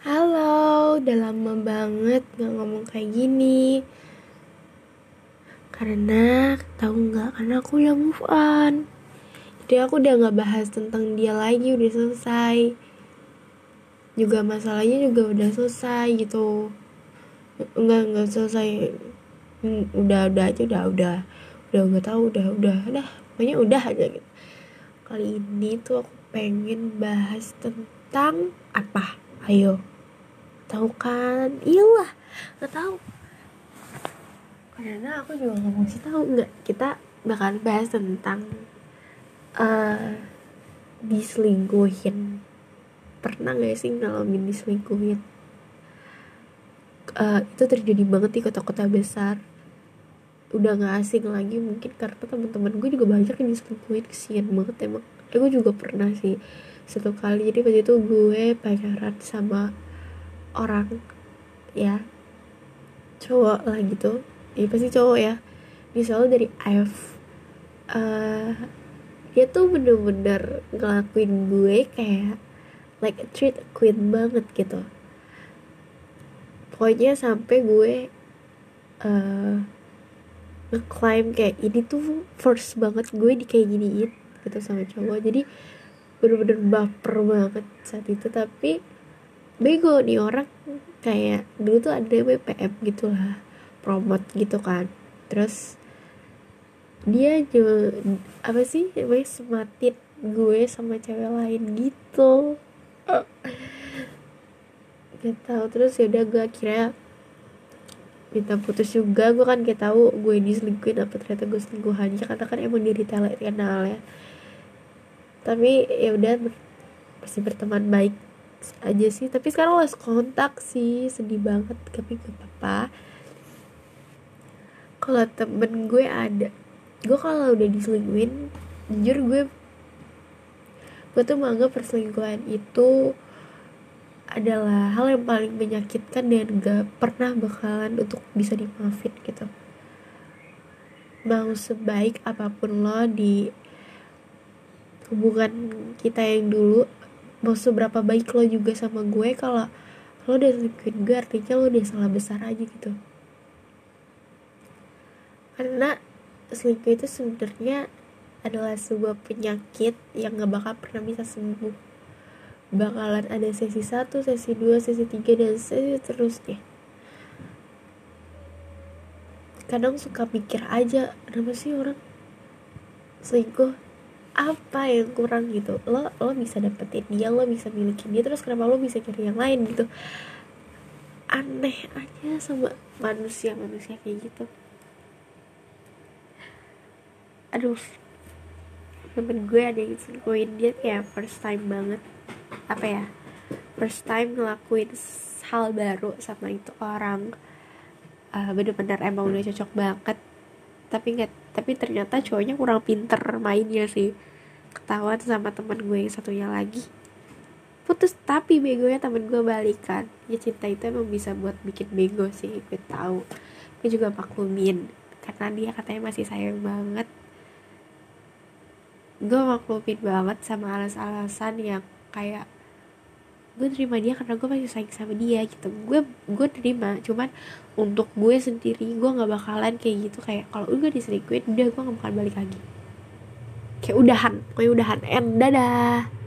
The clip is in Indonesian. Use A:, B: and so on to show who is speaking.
A: Halo, udah lama banget gak ngomong kayak gini. Karena, tahu nggak? Karena aku udah move on. Jadi aku udah gak bahas tentang dia lagi, udah selesai. Juga masalahnya juga udah selesai gitu. Enggak, enggak selesai. Hmm, Udah, udah aja, udah, udah. Udah gak tahu, udah, udah, udah Pokoknya udah aja gitu. Kali ini tuh aku pengen bahas tentang apa? Ayo. Tahu kan? Iyalah nggak tahu. Karena aku juga nggak sih tahu. Nggak kita bakal bahas tentang uh, diselingkuhin. Pernah gak sih ngalamin diselingkuhin? Uh, itu terjadi banget di kota-kota besar. Udah nggak asing lagi mungkin karena teman-teman gue juga banyak yang diselingkuhin. Kesian banget emang. Eh, gue juga pernah sih satu kali. Jadi waktu itu gue pacaran sama orang ya cowok lah gitu. Ya pasti cowok ya. Misalnya dari F. Uh, dia tuh bener-bener ngelakuin gue kayak like treat a queen banget gitu. Pokoknya sampai gue uh, ngeklaim kayak ini tuh first banget gue di kayak giniin gitu sama cowok. Jadi bener-bener baper banget saat itu tapi bego nih orang. Kayak dulu tuh ada BPM gitu lah promote gitu kan. Terus dia juga apa sih namanya sematin gue sama cewek lain gitu. Gak tau terus ya udah gue akhirnya minta putus juga. Gue kan kayak tahu gue diselingkuhin apa ternyata gue selingkuhannya. Karena kan emang diri kenal ya tapi ya udah masih berteman baik aja sih. Tapi sekarang lost kontak sih sedih banget. Tapi gak apa-apa. Kalau temen gue ada gue kalau udah diselingkuhin jujur gue gue tuh menganggap perselingkuhan itu adalah hal yang paling menyakitkan dan gak pernah bakalan untuk bisa dimaafin gitu. Mau sebaik apa pun lo di hubungan kita yang dulu mau seberapa baik lo juga sama gue kalau lo udah selingkuhin gue artinya lo udah salah besar aja gitu. Karena selingkuh itu sebenarnya adalah sebuah penyakit yang gak bakal pernah bisa sembuh. Bakalan ada sesi 1, sesi 2, sesi 3, dan sesi terusnya kadang suka mikir aja kenapa sih orang selingkuh apa yang kurang gitu? Lo lo bisa dapetin dia lo bisa milikin dia terus kenapa lo bisa cari yang lain gitu? Aneh aja sama manusia manusia kayak gitu. Aduh temen gue ada yang selingkuhin dia kayak first time banget. Apa ya? First time ngelakuin hal baru sama itu orang. Uh, bener-bener emang udah cocok banget tapi nggak tapi ternyata cowoknya kurang pinter mainnya sih. Ketahuan sama temen gue yang satunya lagi. Putus tapi begonya temen gue balikan. Ya cinta itu emang bisa buat bikin bego sih gue tahu. Gue juga maklumin karena dia katanya masih sayang banget. Gue maklumin banget sama alas-alasan yang kayak gue terima dia karena gue masih sayang sama dia gitu. Gue gue terima cuman untuk gue sendiri gue nggak bakalan kayak gitu. Kayak kalau gue diselingkuhin udah gue gak bakalan balik lagi. Kayak udahan kayak udahan. And dadah